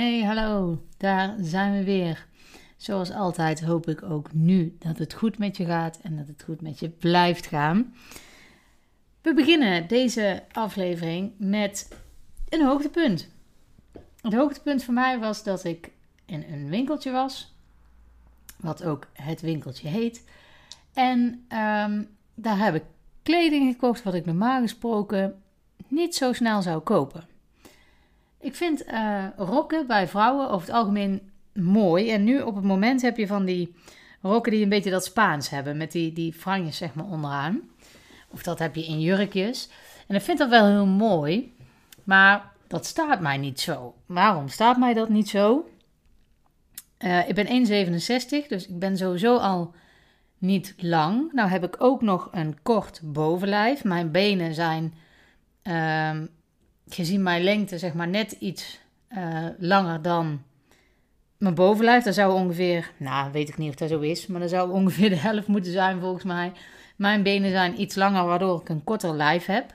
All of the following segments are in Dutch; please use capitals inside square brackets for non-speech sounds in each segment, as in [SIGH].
Hey, hallo, daar zijn we weer. Zoals altijd hoop ik ook nu dat het goed met je gaat en dat het goed met je blijft gaan. We beginnen deze aflevering met een hoogtepunt. Het hoogtepunt voor mij was dat ik in een winkeltje was, wat ook het winkeltje heet. En ehm, daar heb ik kleding gekocht wat ik normaal gesproken niet zo snel zou kopen. Ik vind uh, rokken bij vrouwen over het algemeen mooi. En nu op het moment heb je van die rokken die een beetje dat Spaans hebben. Met die, die franjes zeg maar onderaan. Of dat heb je in jurkjes. En ik vind dat wel heel mooi. Maar dat staat mij niet zo. Waarom staat mij dat niet zo? Uh, ik ben 1,67, dus ik ben sowieso al niet lang. Nou heb ik ook nog een kort bovenlijf. Mijn benen zijn uh, gezien mijn lengte zeg maar net iets uh, langer dan mijn bovenlijf. Dat zou ongeveer, nou weet ik niet of dat zo is, maar dat zou [LAUGHS] ongeveer de helft moeten zijn volgens mij. Mijn benen zijn iets langer, waardoor ik een korter lijf heb.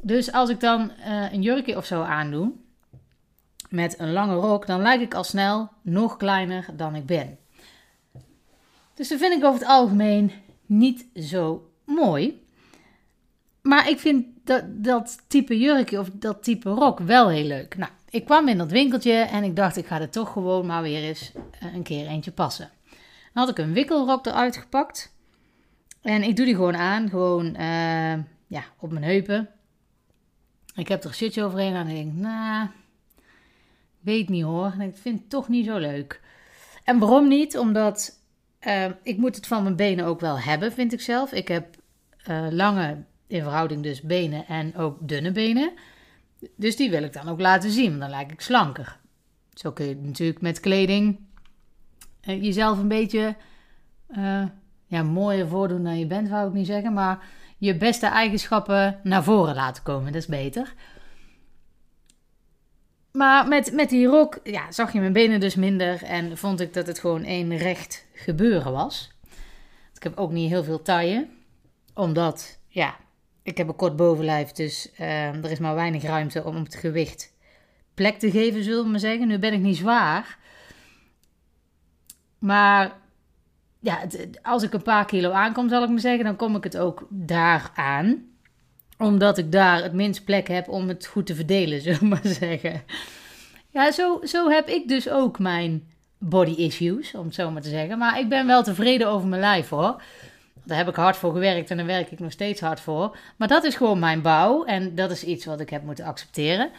Dus als ik dan uh, een jurkje of zo aandoe met een lange rok, dan lijk ik al snel nog kleiner dan ik ben. Dus dat vind ik over het algemeen niet zo mooi. Maar ik vind dat, dat type jurkje of dat type rok wel heel leuk. Nou, ik kwam in dat winkeltje en ik dacht, ik ga er toch gewoon maar weer eens eh, een keer eentje passen. Dan had ik een wikkelrok eruit gepakt. En ik doe die gewoon aan, gewoon uh, ja, op mijn heupen. Ik heb er een shirtje overheen en ik denk, nou, weet niet hoor. Ik vind het toch niet zo leuk. En waarom niet? Omdat uh, ik moet het van mijn benen ook wel hebben, vind ik zelf. Ik heb lange in verhouding dus benen en ook dunne benen. Dus die wil ik dan ook laten zien, want dan lijk ik slanker. Zo kun je natuurlijk met kleding uh, jezelf een beetje uh, ja, mooier voordoen dan je bent, wou ik niet zeggen. Maar je beste eigenschappen naar voren laten komen, dat is beter. Maar met, met die rok ja, zag je mijn benen dus minder en vond ik dat het gewoon één recht gebeuren was. Ik heb ook niet heel veel taille, omdat ja, ik heb een kort bovenlijf, dus uh, er is maar weinig ruimte om het gewicht plek te geven, zullen we maar zeggen. Nu ben ik niet zwaar. Maar ja, als ik een paar kilo aankom, zal ik maar zeggen, dan kom ik het ook daar aan. Omdat ik daar het minst plek heb om het goed te verdelen, [LAUGHS] zullen we maar zeggen. Ja, zo, zo heb ik dus ook mijn body issues, om het zo maar te zeggen. Maar ik ben wel tevreden over mijn lijf hoor. Daar heb ik hard voor gewerkt en daar werk ik nog steeds hard voor. Maar dat is gewoon mijn bouw en dat is iets wat ik heb moeten accepteren.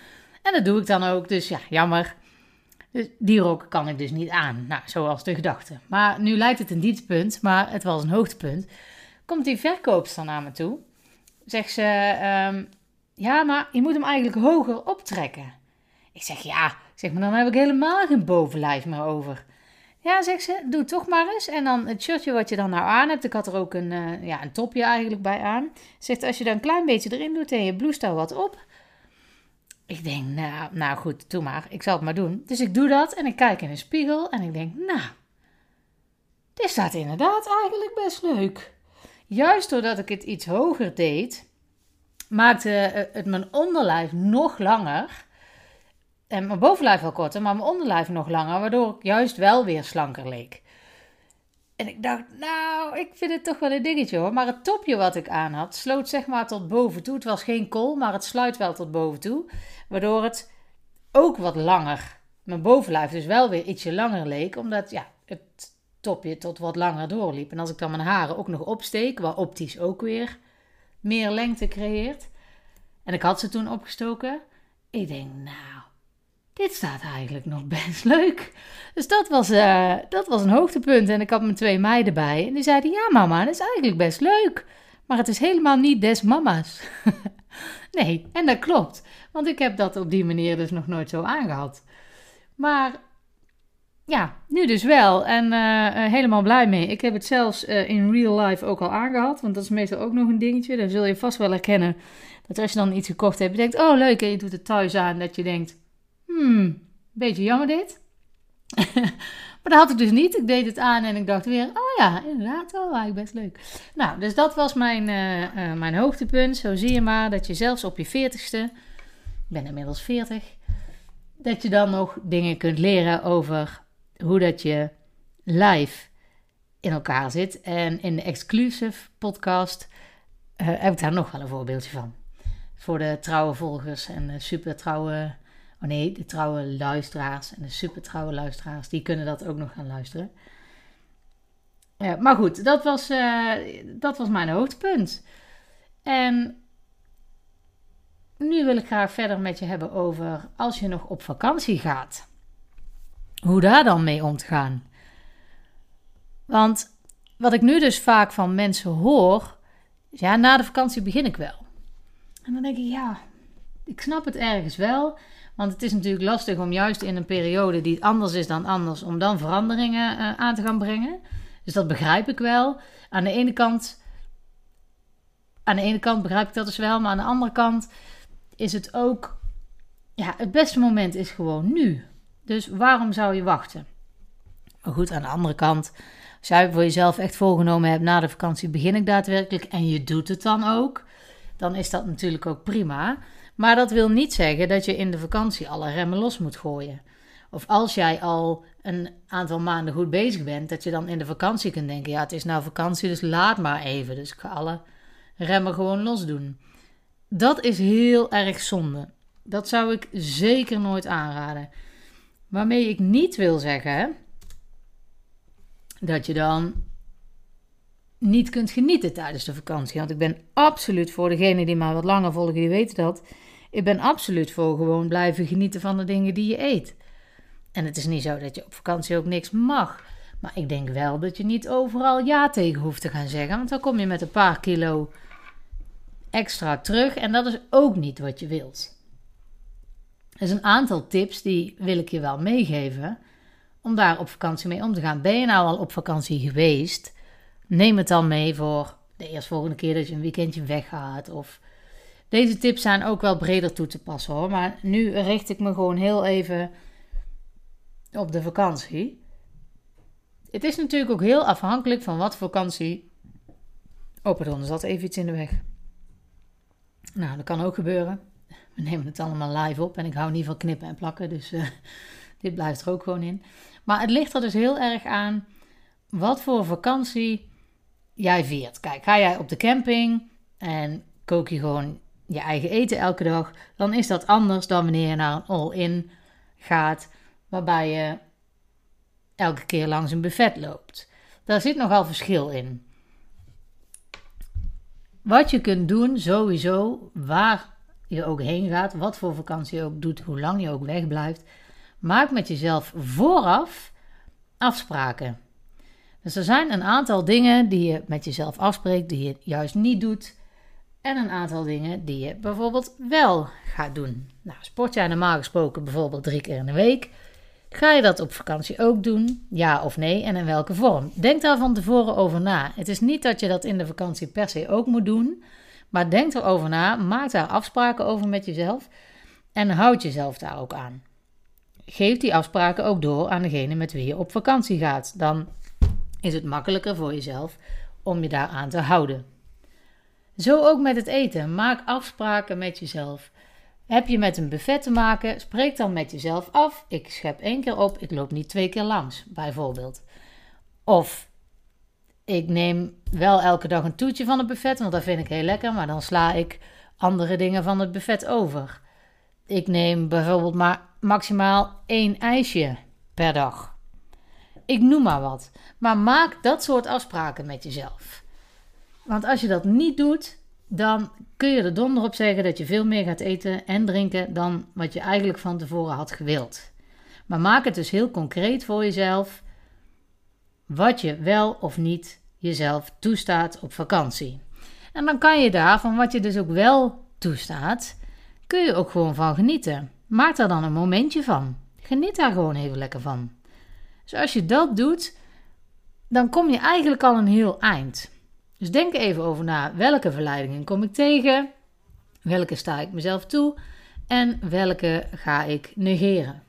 En dat doe ik dan ook, dus ja, jammer. Dus die rok kan ik dus niet aan. Nou, zoals de gedachte. Maar nu lijkt het een dieptepunt, maar het was een hoogtepunt. Komt die verkoopster naar me toe. Zegt ze, um, ja, maar je moet hem eigenlijk hoger optrekken. Ik zeg, ja, zeg maar, dan heb ik helemaal geen bovenlijf meer over. Ja, zegt ze, doe toch maar eens. En dan het shirtje wat je dan nou aan hebt. Ik had er ook een, uh, ja, een topje eigenlijk bij aan. Zegt, als je dan een klein beetje erin doet en je bloest daar wat op. Ik denk, nou, nou goed, doe maar. Ik zal het maar doen. Dus ik doe dat en ik kijk in een spiegel en ik denk, nou, dit staat inderdaad eigenlijk best leuk. Juist doordat ik het iets hoger deed, maakte het mijn onderlijf nog langer. En mijn bovenlijf wel korter, maar mijn onderlijf nog langer, waardoor ik juist wel weer slanker leek. En ik dacht, nou, ik vind het toch wel een dingetje hoor. Maar het topje wat ik aan had, sloot zeg maar tot boven toe. Het was geen kool, maar het sluit wel tot boven toe. Waardoor het ook wat langer, mijn bovenlijf dus wel weer ietsje langer leek. Omdat ja, het topje tot wat langer doorliep. En als ik dan mijn haren ook nog opsteek, waar optisch ook weer meer lengte creëert. En ik had ze toen opgestoken. Ik denk, nou, dit staat eigenlijk nog best [LAUGHS] leuk. Dus dat was, uh, dat was een hoogtepunt. En ik had mijn twee meiden bij. En die zeiden, ja mama, dat is eigenlijk best leuk. Maar het is helemaal niet des mama's. [LAUGHS] nee, en dat klopt. Want ik heb dat op die manier dus nog nooit zo aangehad. Maar ja, nu dus wel. En uh, helemaal blij mee. Ik heb het zelfs in real life ook al aangehad. Want dat is meestal ook nog een dingetje. Dan zul je vast wel herkennen dat als je dan iets gekocht hebt, je denkt, oh leuk, en je doet het thuis aan, dat je denkt, hmm, beetje jammer dit. [LAUGHS] maar dat had ik dus niet. Ik deed het aan en ik dacht weer, oh ja, inderdaad, wel eigenlijk best leuk. Nou, dus dat was mijn, uh, uh, mijn hoogtepunt. Zo zie je maar dat je zelfs op je veertigste, ik ben inmiddels 40, dat je dan nog dingen kunt leren over hoe dat je live in elkaar zit. En in de exclusive podcast uh, heb ik daar nog wel een voorbeeldje van. Voor de trouwe volgers en de super trouwe, oh nee, de trouwe luisteraars en de super trouwe luisteraars, die kunnen dat ook nog gaan luisteren. Maar goed, dat was, uh, dat was mijn hoogtepunt. En nu wil ik graag verder met je hebben over als je nog op vakantie gaat. Hoe daar dan mee om te gaan. Want wat ik nu dus vaak van mensen hoor, is ja, na de vakantie begin ik wel. En dan denk ik, ja, ik snap het ergens wel. Want het is natuurlijk lastig om juist in een periode die anders is dan anders, om dan veranderingen uh, aan te gaan brengen. Dus dat begrijp ik wel. Aan de ene kant, aan de ene kant begrijp ik dat dus wel, maar aan de andere kant is het ook, ja, het beste moment is gewoon nu. Dus waarom zou je wachten? Maar goed, aan de andere kant, als jij voor jezelf echt voorgenomen hebt, na de vakantie begin ik daadwerkelijk en je doet het dan ook, dan is dat natuurlijk ook prima. Maar dat wil niet zeggen dat je in de vakantie alle remmen los moet gooien. Of als jij al een aantal maanden goed bezig bent, dat je dan in de vakantie kunt denken: ja, het is nou vakantie, dus laat maar even. Dus ik ga alle remmen gewoon los doen. Dat is heel erg zonde. Dat zou ik zeker nooit aanraden. Waarmee ik niet wil zeggen dat je dan niet kunt genieten tijdens de vakantie. Want ik ben absoluut voor degenen die maar wat langer volgen, die weten dat. Ik ben absoluut voor gewoon blijven genieten van de dingen die je eet. En het is niet zo dat je op vakantie ook niks mag. Maar ik denk wel dat je niet overal ja tegen hoeft te gaan zeggen. Want dan kom je met een paar kilo extra terug. En dat is ook niet wat je wilt. Er zijn een aantal tips die wil ik je wel meegeven. Om daar op vakantie mee om te gaan. Ben je nou al op vakantie geweest? Neem het dan mee voor de eerstvolgende keer dat je een weekendje weggaat. Of deze tips zijn ook wel breder toe te passen hoor. Maar nu richt ik me gewoon heel even op de vakantie. Het is natuurlijk ook heel afhankelijk van wat vakantie. Oh, pardon, er zat even iets in de weg. Nou, dat kan ook gebeuren. We nemen het allemaal live op en ik hou niet van knippen en plakken, dus uh, [LAUGHS] dit blijft er ook gewoon in. Maar het ligt er dus heel erg aan wat voor vakantie jij viert. Kijk, ga jij op de camping en kook je gewoon je eigen eten elke dag, dan is dat anders dan wanneer je naar een all-in gaat, waarbij je elke keer langs een buffet loopt. Daar zit nogal verschil in. Wat je kunt doen, sowieso, waar je ook heen gaat, wat voor vakantie je ook doet, hoe lang je ook wegblijft, maak met jezelf vooraf afspraken. Dus er zijn een aantal dingen die je met jezelf afspreekt, die je juist niet doet. En een aantal dingen die je bijvoorbeeld wel gaat doen. Nou, sport jij normaal gesproken bijvoorbeeld drie keer in de week. Ga je dat op vakantie ook doen? Ja of nee? En in welke vorm? Denk daar van tevoren over na. Het is niet dat je dat in de vakantie per se ook moet doen. Maar denk erover na. Maak daar afspraken over met jezelf. En houd jezelf daar ook aan. Geef die afspraken ook door aan degene met wie je op vakantie gaat. Dan is het makkelijker voor jezelf om je daaraan te houden. Zo ook met het eten. Maak afspraken met jezelf. Heb je met een buffet te maken, spreek dan met jezelf af. Ik schep één keer op, ik loop niet twee keer langs, bijvoorbeeld. Of ik neem wel elke dag een toetje van het buffet, want dat vind ik heel lekker, maar dan sla ik andere dingen van het buffet over. Ik neem bijvoorbeeld maar maximaal één ijsje per dag. Ik noem maar wat. Maar maak dat soort afspraken met jezelf. Want als je dat niet doet, dan kun je er donder op zeggen dat je veel meer gaat eten en drinken dan wat je eigenlijk van tevoren had gewild. Maar maak het dus heel concreet voor jezelf wat je wel of niet jezelf toestaat op vakantie. En dan kan je daar, van wat je dus ook wel toestaat, kun je ook gewoon van genieten. Maak daar dan een momentje van. Geniet daar gewoon even lekker van. Dus als je dat doet, dan kom je eigenlijk al een heel eind. Dus denk even over na welke verleidingen kom ik tegen, welke sta ik mezelf toe en welke ga ik negeren.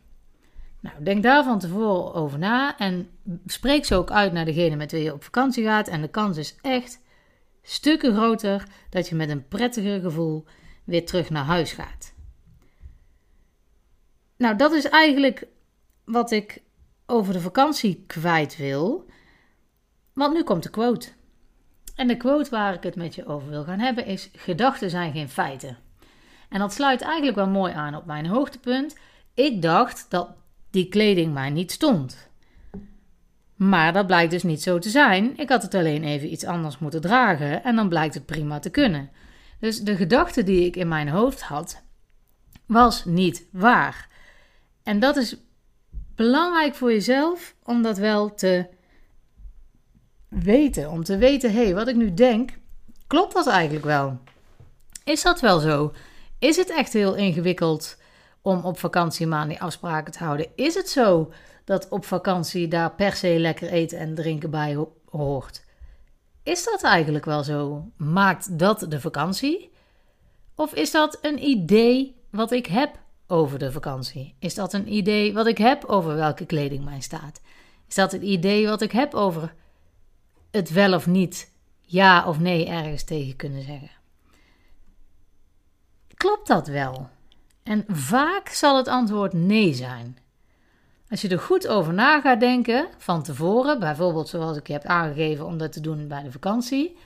Nou, denk daar van tevoren over na en spreek ze ook uit naar degene met wie je op vakantie gaat. En de kans is echt stukken groter dat je met een prettiger gevoel weer terug naar huis gaat. Nou, dat is eigenlijk wat ik over de vakantie kwijt wil. Want nu komt de quote. En de quote waar ik het met je over wil gaan hebben is: Gedachten zijn geen feiten. En dat sluit eigenlijk wel mooi aan op mijn hoogtepunt. Ik dacht dat die kleding mij niet stond. Maar dat blijkt dus niet zo te zijn. Ik had het alleen even iets anders moeten dragen en dan blijkt het prima te kunnen. Dus de gedachte die ik in mijn hoofd had, was niet waar. En dat is belangrijk voor jezelf om dat wel te weten. Om te weten, hé, hey, wat ik nu denk, klopt dat eigenlijk wel? Is dat wel zo? Is het echt heel ingewikkeld om op vakantie die afspraken te houden? Is het zo dat op vakantie daar per se lekker eten en drinken bij hoort? Is dat eigenlijk wel zo? Maakt dat de vakantie? Of is dat een idee wat ik heb over de vakantie? Is dat een idee wat ik heb over welke kleding mij staat? Is dat het idee wat ik heb over het wel of niet ja of nee ergens tegen kunnen zeggen? Klopt dat wel? En vaak zal het antwoord nee zijn. Als je er goed over na gaat denken van tevoren, bijvoorbeeld zoals ik je heb aangegeven om dat te doen bij de vakantie,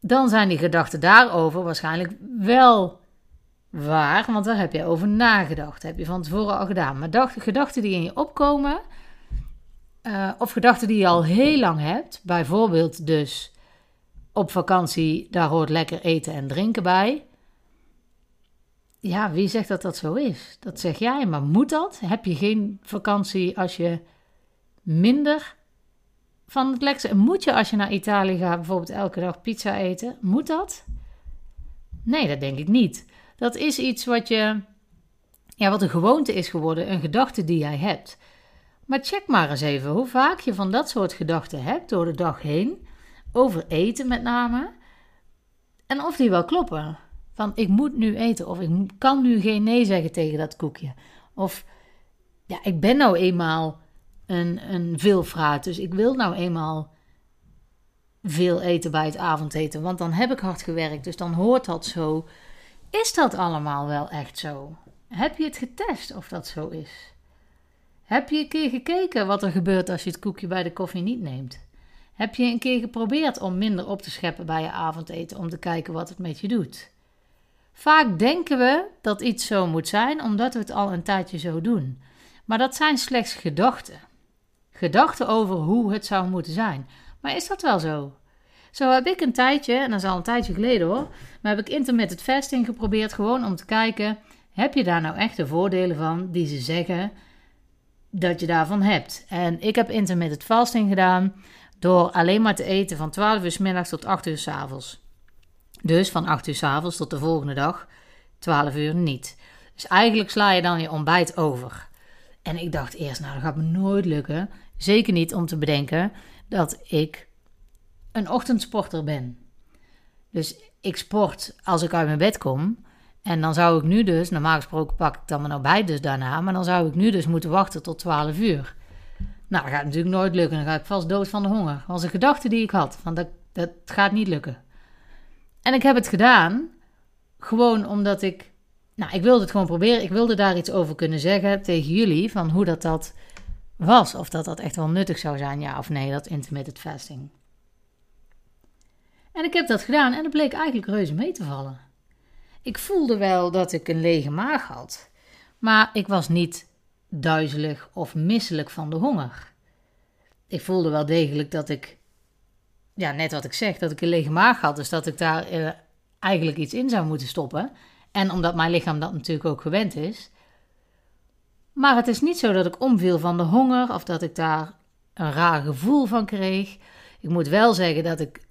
dan zijn die gedachten daarover waarschijnlijk wel waar, want daar heb je over nagedacht. Dat heb je van tevoren al gedaan. Maar gedachten die in je opkomen, uh, of gedachten die je al heel lang hebt, bijvoorbeeld dus op vakantie, daar hoort lekker eten en drinken bij. Ja, wie zegt dat dat zo is? Dat zeg jij, maar moet dat? Heb je geen vakantie als je minder van het lekkerste... Moet je als je naar Italië gaat bijvoorbeeld elke dag pizza eten? Moet dat? Nee, dat denk ik niet. Dat is iets wat je... Ja, wat een gewoonte is geworden, een gedachte die jij hebt. Maar check maar eens even hoe vaak je van dat soort gedachten hebt door de dag heen. Over eten met name. En of die wel kloppen. Van ik moet nu eten. Of ik kan nu geen nee zeggen tegen dat koekje. Of ja, ik ben nou eenmaal een, een veelvraat. Dus ik wil nou eenmaal veel eten bij het avondeten. Want dan heb ik hard gewerkt. Dus dan hoort dat zo. Is dat allemaal wel echt zo? Heb je het getest of dat zo is? Heb je een keer gekeken wat er gebeurt als je het koekje bij de koffie niet neemt? Heb je een keer geprobeerd om minder op te scheppen bij je avondeten om te kijken wat het met je doet? Vaak denken we dat iets zo moet zijn omdat we het al een tijdje zo doen. Maar dat zijn slechts gedachten. Gedachten over hoe het zou moeten zijn. Maar is dat wel zo? Zo heb ik een tijdje, en dat is al een tijdje geleden hoor, maar heb ik intermittent fasting geprobeerd gewoon om te kijken, heb je daar nou echt de voordelen van die ze zeggen dat je daarvan hebt? En ik heb intermittent fasting gedaan door alleen maar te eten van 12 uur s middags tot 8 uur s avonds. Dus van 8 uur s avonds tot de volgende dag 12 uur niet. Dus eigenlijk sla je dan je ontbijt over. En ik dacht eerst, nou dat gaat me nooit lukken. Zeker niet om te bedenken dat ik een ochtendsporter ben. Dus ik sport als ik uit mijn bed kom. En dan zou ik nu dus, normaal gesproken pak ik dan mijn ontbijt dus daarna. Maar dan zou ik nu dus moeten wachten tot 12 uur. Nou, dat gaat natuurlijk nooit lukken. Dan ga ik vast dood van de honger. Dat was een gedachte die ik had. Van dat, dat gaat niet lukken. En ik heb het gedaan, gewoon omdat ik, nou, ik wilde het gewoon proberen. Ik wilde daar iets over kunnen zeggen tegen jullie, van hoe dat dat was. Of dat dat echt wel nuttig zou zijn, ja of nee, dat intermittent fasting. En ik heb dat gedaan en het bleek eigenlijk reuze mee te vallen. Ik voelde wel dat ik een lege maag had, maar ik was niet duizelig of misselijk van de honger. Ik voelde wel degelijk dat ik ja, net wat ik zeg, dat ik een lege maag had. Dus dat ik daar uh, eigenlijk iets in zou moeten stoppen. En omdat mijn lichaam dat natuurlijk ook gewend is. Maar het is niet zo dat ik omviel van de honger of dat ik daar een raar gevoel van kreeg. Ik moet wel zeggen dat ik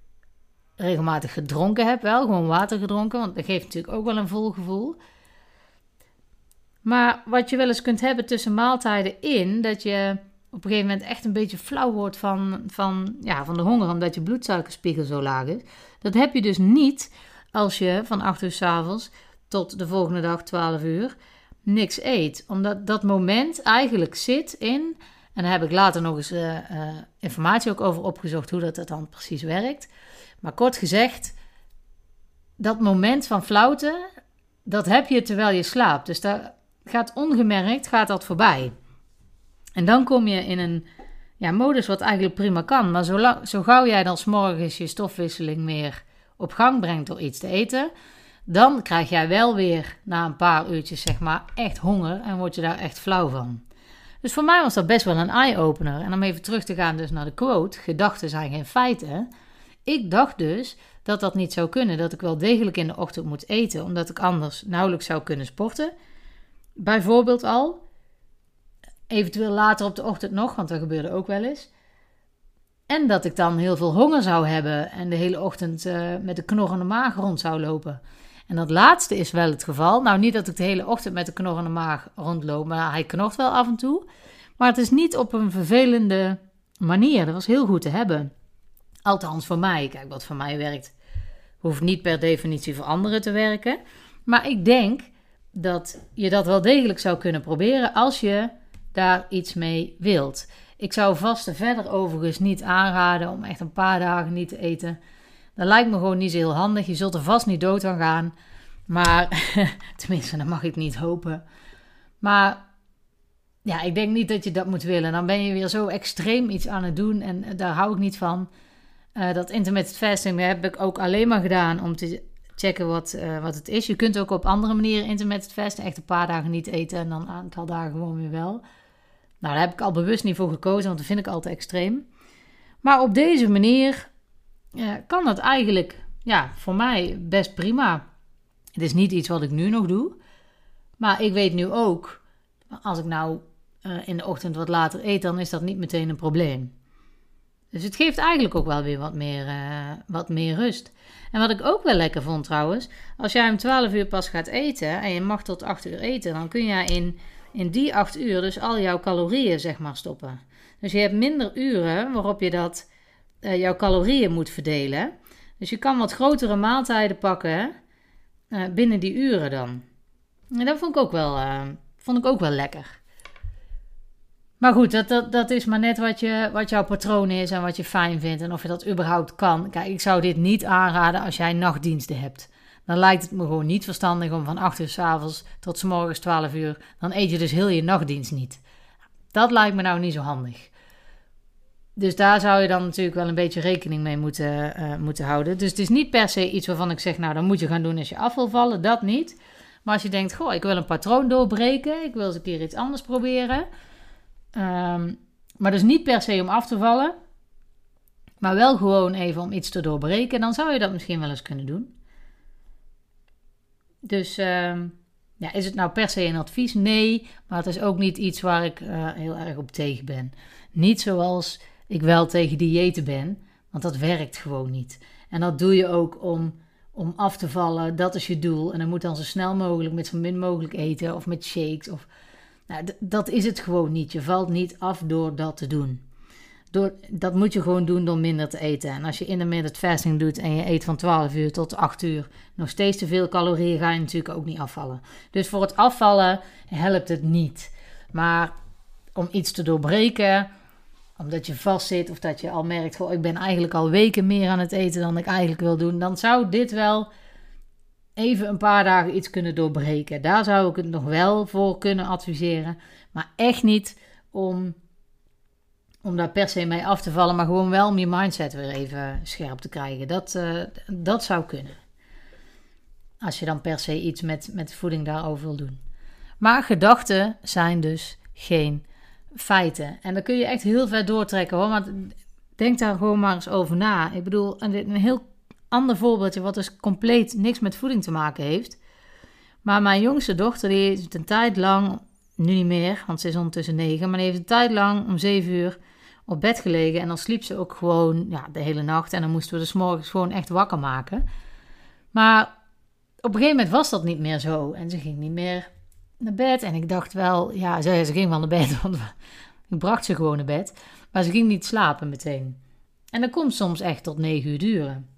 regelmatig gedronken heb, wel gewoon water gedronken, want dat geeft natuurlijk ook wel een vol gevoel. Maar wat je wel eens kunt hebben tussen maaltijden in, dat je op een gegeven moment echt een beetje flauw wordt van, van, ja, van de honger, omdat je bloedsuikerspiegel zo laag is. Dat heb je dus niet als je van 8 uur s avonds tot de volgende dag 12 uur niks eet. Omdat dat moment eigenlijk zit in, en daar heb ik later nog eens uh, uh, informatie ook over opgezocht hoe dat, dat dan precies werkt. Maar kort gezegd, dat moment van flauwte, dat heb je terwijl je slaapt. Dus daar gaat ongemerkt, gaat dat voorbij. En dan kom je in een ja, modus wat eigenlijk prima kan. Maar zo, zo gauw jij dan s'morgens je stofwisseling weer op gang brengt door iets te eten, dan krijg jij wel weer na een paar uurtjes zeg maar echt honger en word je daar echt flauw van. Dus voor mij was dat best wel een eye-opener. En om even terug te gaan dus naar de quote, gedachten zijn geen feiten. Ik dacht dus dat dat niet zou kunnen, dat ik wel degelijk in de ochtend moet eten, omdat ik anders nauwelijks zou kunnen sporten. Bijvoorbeeld al. Eventueel later op de ochtend nog, want dat gebeurde ook wel eens. En dat ik dan heel veel honger zou hebben en de hele ochtend uh, met een knorrende maag rond zou lopen. En dat laatste is wel het geval. Nou, niet dat ik de hele ochtend met een knorrende maag rondloop, maar hij knort wel af en toe. Maar het is niet op een vervelende manier. Dat was heel goed te hebben. Althans voor mij. Kijk, wat voor mij werkt, hoeft niet per definitie voor anderen te werken. Maar ik denk dat je dat wel degelijk zou kunnen proberen als je daar iets mee wilt. Ik zou vast verder overigens niet aanraden om echt een paar dagen niet te eten. Dat lijkt me gewoon niet zo heel handig. Je zult er vast niet dood aan gaan. Maar, [LAUGHS] tenminste, dat mag ik niet hopen. Maar ja, ik denk niet dat je dat moet willen. Dan ben je weer zo extreem iets aan het doen en daar hou ik niet van. Uh, dat intermittent fasting heb ik ook alleen maar gedaan om te checken wat, uh, wat het is. Je kunt ook op andere manieren intermittent fasten. Echt een paar dagen niet eten en dan een aantal dagen gewoon weer wel. Nou, daar heb ik al bewust niet voor gekozen, want dat vind ik altijd extreem. Maar op deze manier uh, kan dat eigenlijk ja, voor mij best prima. Het is niet iets wat ik nu nog doe. Maar ik weet nu ook, als ik nou in de ochtend wat later eet, dan is dat niet meteen een probleem. Dus het geeft eigenlijk ook wel weer wat meer, uh, wat meer rust. En wat ik ook wel lekker vond trouwens, als jij om 12 uur pas gaat eten en je mag tot 8 uur eten, dan kun jij in, in die 8 uur dus al jouw calorieën zeg maar stoppen. Dus je hebt minder uren waarop je dat, uh, jouw calorieën moet verdelen. Dus je kan wat grotere maaltijden pakken uh, binnen die uren dan. En dat vond ik ook wel, vond ik ook wel lekker. Maar goed, dat, dat, dat is maar net wat, je, wat jouw patroon is en wat je fijn vindt en of je dat überhaupt kan. Kijk, ik zou dit niet aanraden als jij nachtdiensten hebt. Dan lijkt het me gewoon niet verstandig om van 8 uur s avonds tot s morgens 12 uur. Dan eet je dus heel je nachtdienst niet. Dat lijkt me nou niet zo handig. Dus daar zou je dan natuurlijk wel een beetje rekening mee moeten, uh, moeten houden. Dus het is niet per se iets waarvan ik zeg, nou, dan moet je gaan doen als je af wil vallen. Dat niet. Maar als je denkt, goh, ik wil een patroon doorbreken. Ik wil eens een keer iets anders proberen. Um, maar dus niet per se om af te vallen, maar wel gewoon even om iets te doorbreken. Dan zou je dat misschien wel eens kunnen doen. Dus um, ja, is het nou per se een advies? Nee, maar het is ook niet iets waar ik uh, heel erg op tegen ben. Niet zoals ik wel tegen diëten ben, want dat werkt gewoon niet. En dat doe je ook om, om af te vallen. Dat is je doel. En dan moet dan zo snel mogelijk met zo min mogelijk eten of met shakes of nou, dat is het gewoon niet. Je valt niet af door dat te doen. Door, dat moet je gewoon doen door minder te eten. En als je intermittent fasting doet en je eet van 12 uur tot 8 uur nog steeds te veel calorieën, ga je natuurlijk ook niet afvallen. Dus voor het afvallen helpt het niet. Maar om iets te doorbreken, omdat je vastzit of dat je al merkt, goh, ik ben eigenlijk al weken meer aan het eten dan ik eigenlijk wil doen, dan zou dit wel even een paar dagen iets kunnen doorbreken. Daar zou ik het nog wel voor kunnen adviseren. Maar echt niet om, om daar per se mee af te vallen. Maar gewoon wel om je mindset weer even scherp te krijgen. Dat, uh, dat zou kunnen. Als je dan per se iets met, met voeding daarover wil doen. Maar gedachten zijn dus geen feiten. En dan kun je echt heel ver doortrekken hoor. Denk daar gewoon maar eens over na. Ik bedoel, een heel ander voorbeeldje, wat dus compleet niks met voeding te maken heeft. Maar mijn jongste dochter, die heeft een tijd lang, nu niet meer, want ze is ondertussen negen, maar die heeft een tijd lang om zeven uur op bed gelegen. En dan sliep ze ook gewoon ja, de hele nacht. En dan moesten we dus morgens gewoon echt wakker maken. Maar op een gegeven moment was dat niet meer zo. En ze ging niet meer naar bed. En ik dacht wel, ja, ze, ze ging wel naar bed, [LAUGHS] want ik bracht ze gewoon naar bed. Maar ze ging niet slapen meteen. En dat komt soms echt tot negen uur duren.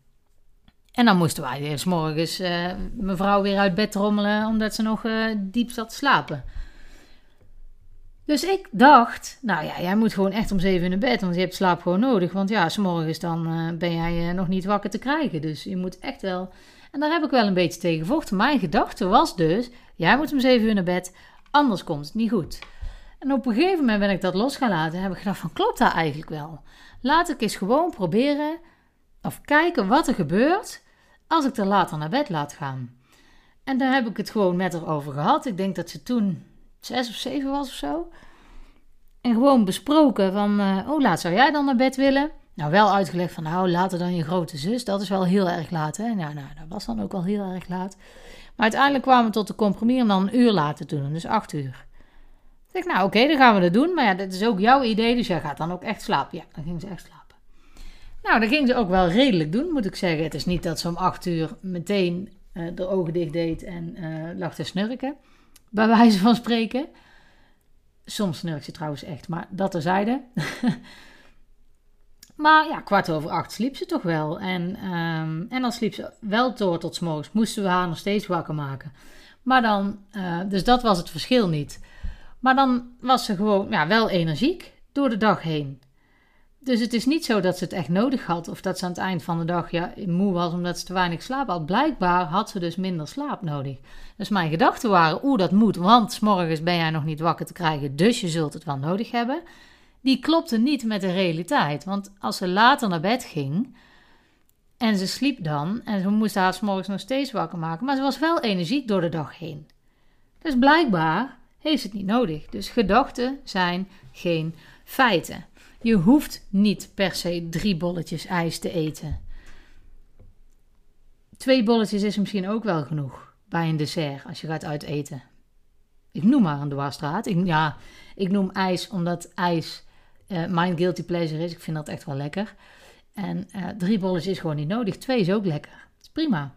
En dan moesten wij s morgens uh, mevrouw weer uit bed rommelen omdat ze nog uh, diep zat te slapen. Dus ik dacht, nou ja, jij moet gewoon echt om zeven uur naar bed, want je hebt slaap gewoon nodig. Want ja, s morgens dan uh, ben jij nog niet wakker te krijgen. Dus je moet echt wel. En daar heb ik wel een beetje tegen gevochten. Mijn gedachte was dus, jij moet om zeven uur naar bed. Anders komt het niet goed. En op een gegeven moment ben ik dat los gaan laten. En heb ik gedacht van, klopt dat eigenlijk wel? Laat ik eens gewoon proberen of kijken wat er gebeurt als ik er later naar bed laat gaan. En daar heb ik het gewoon met haar over gehad. Ik denk dat ze toen zes of zeven was of zo. En gewoon besproken van, uh, oh laat zou jij dan naar bed willen? Nou, wel uitgelegd van, nou later dan je grote zus. Dat is wel heel erg laat, hè? Nou, nou, dat was dan ook wel heel erg laat. Maar uiteindelijk kwamen we tot de compromis om dan een uur later te doen, dus acht uur. Ik zeg, nou oké, dan gaan we dat doen. Maar ja, dat is ook jouw idee, dus jij gaat dan ook echt slapen. Ja, dan ging ze echt slapen. Nou, dat ging ze ook wel redelijk doen, moet ik zeggen. Het is niet dat ze om acht uur meteen uh, de ogen dicht deed en uh, lag te snurken. Bij wijze van spreken. Soms snurkt ze trouwens echt, maar dat terzijde. [LAUGHS] maar ja, kwart over acht sliep ze toch wel. En, um, en dan sliep ze wel door tot s'morgens. Moesten we haar nog steeds wakker maken. Maar dan, uh, dus dat was het verschil niet. Maar dan was ze gewoon ja, wel energiek door de dag heen. Dus het is niet zo dat ze het echt nodig had of dat ze aan het eind van de dag ja, moe was omdat ze te weinig slaap had. Blijkbaar had ze dus minder slaap nodig. Dus mijn gedachten waren, oeh dat moet, want morgens ben jij nog niet wakker te krijgen, dus je zult het wel nodig hebben. Die klopte niet met de realiteit, want als ze later naar bed ging en ze sliep dan en ze moest haar morgens nog steeds wakker maken, maar ze was wel energiek door de dag heen. Dus blijkbaar heeft het niet nodig. Dus gedachten zijn geen feiten. Je hoeft niet per se drie bolletjes ijs te eten. Twee bolletjes is misschien ook wel genoeg bij een dessert als je gaat uiteten. Ik noem maar een dwarsstraat. Ik, ja, ik noem ijs omdat ijs uh, mijn guilty pleasure is. Ik vind dat echt wel lekker. En uh, drie bolletjes is gewoon niet nodig. Twee is ook lekker. Dat is prima.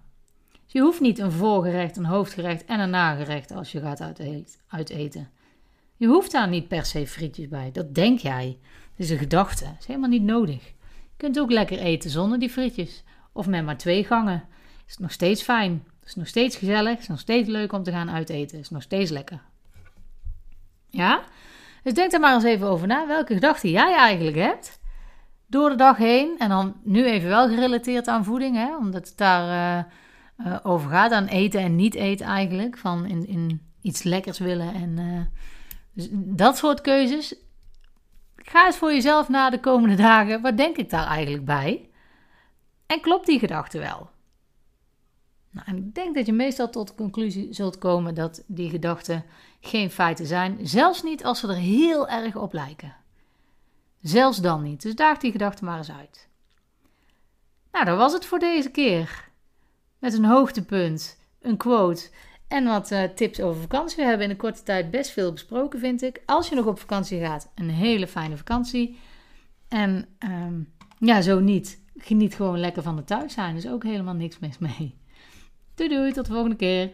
Dus je hoeft niet een voorgerecht, een hoofdgerecht en een nagerecht als je gaat uiteten. Je hoeft daar niet per se frietjes bij. Dat denk jij. Het is een gedachte. Dat is helemaal niet nodig. Je kunt ook lekker eten zonder die frietjes. Of met maar twee gangen. Is nog steeds fijn. Is nog steeds gezellig. Is nog steeds leuk om te gaan uiteten. Is nog steeds lekker. Ja? Dus denk er maar eens even over na. Welke gedachten jij eigenlijk hebt. Door de dag heen. En dan nu even wel gerelateerd aan voeding. Hè? Omdat het daar uh, uh, over gaat. Aan eten en niet eten eigenlijk. Van in, in iets lekkers willen. En dus dat soort keuzes Ga eens voor jezelf na de komende dagen. Wat denk ik daar eigenlijk bij? En klopt die gedachte wel? Nou, ik denk dat je meestal tot de conclusie zult komen dat die gedachten geen feiten zijn, zelfs niet als ze er heel erg op lijken. Zelfs dan niet. Dus daag die gedachte maar eens uit. Nou, dat was het voor deze keer. Met een hoogtepunt, een quote en wat uh, tips over vakantie. We hebben in een korte tijd best veel besproken, vind ik. Als je nog op vakantie gaat, een hele fijne vakantie. En um, ja, zo niet. Geniet gewoon lekker van het thuis zijn. Er is ook helemaal niks mis mee. Doei doei, tot de volgende keer.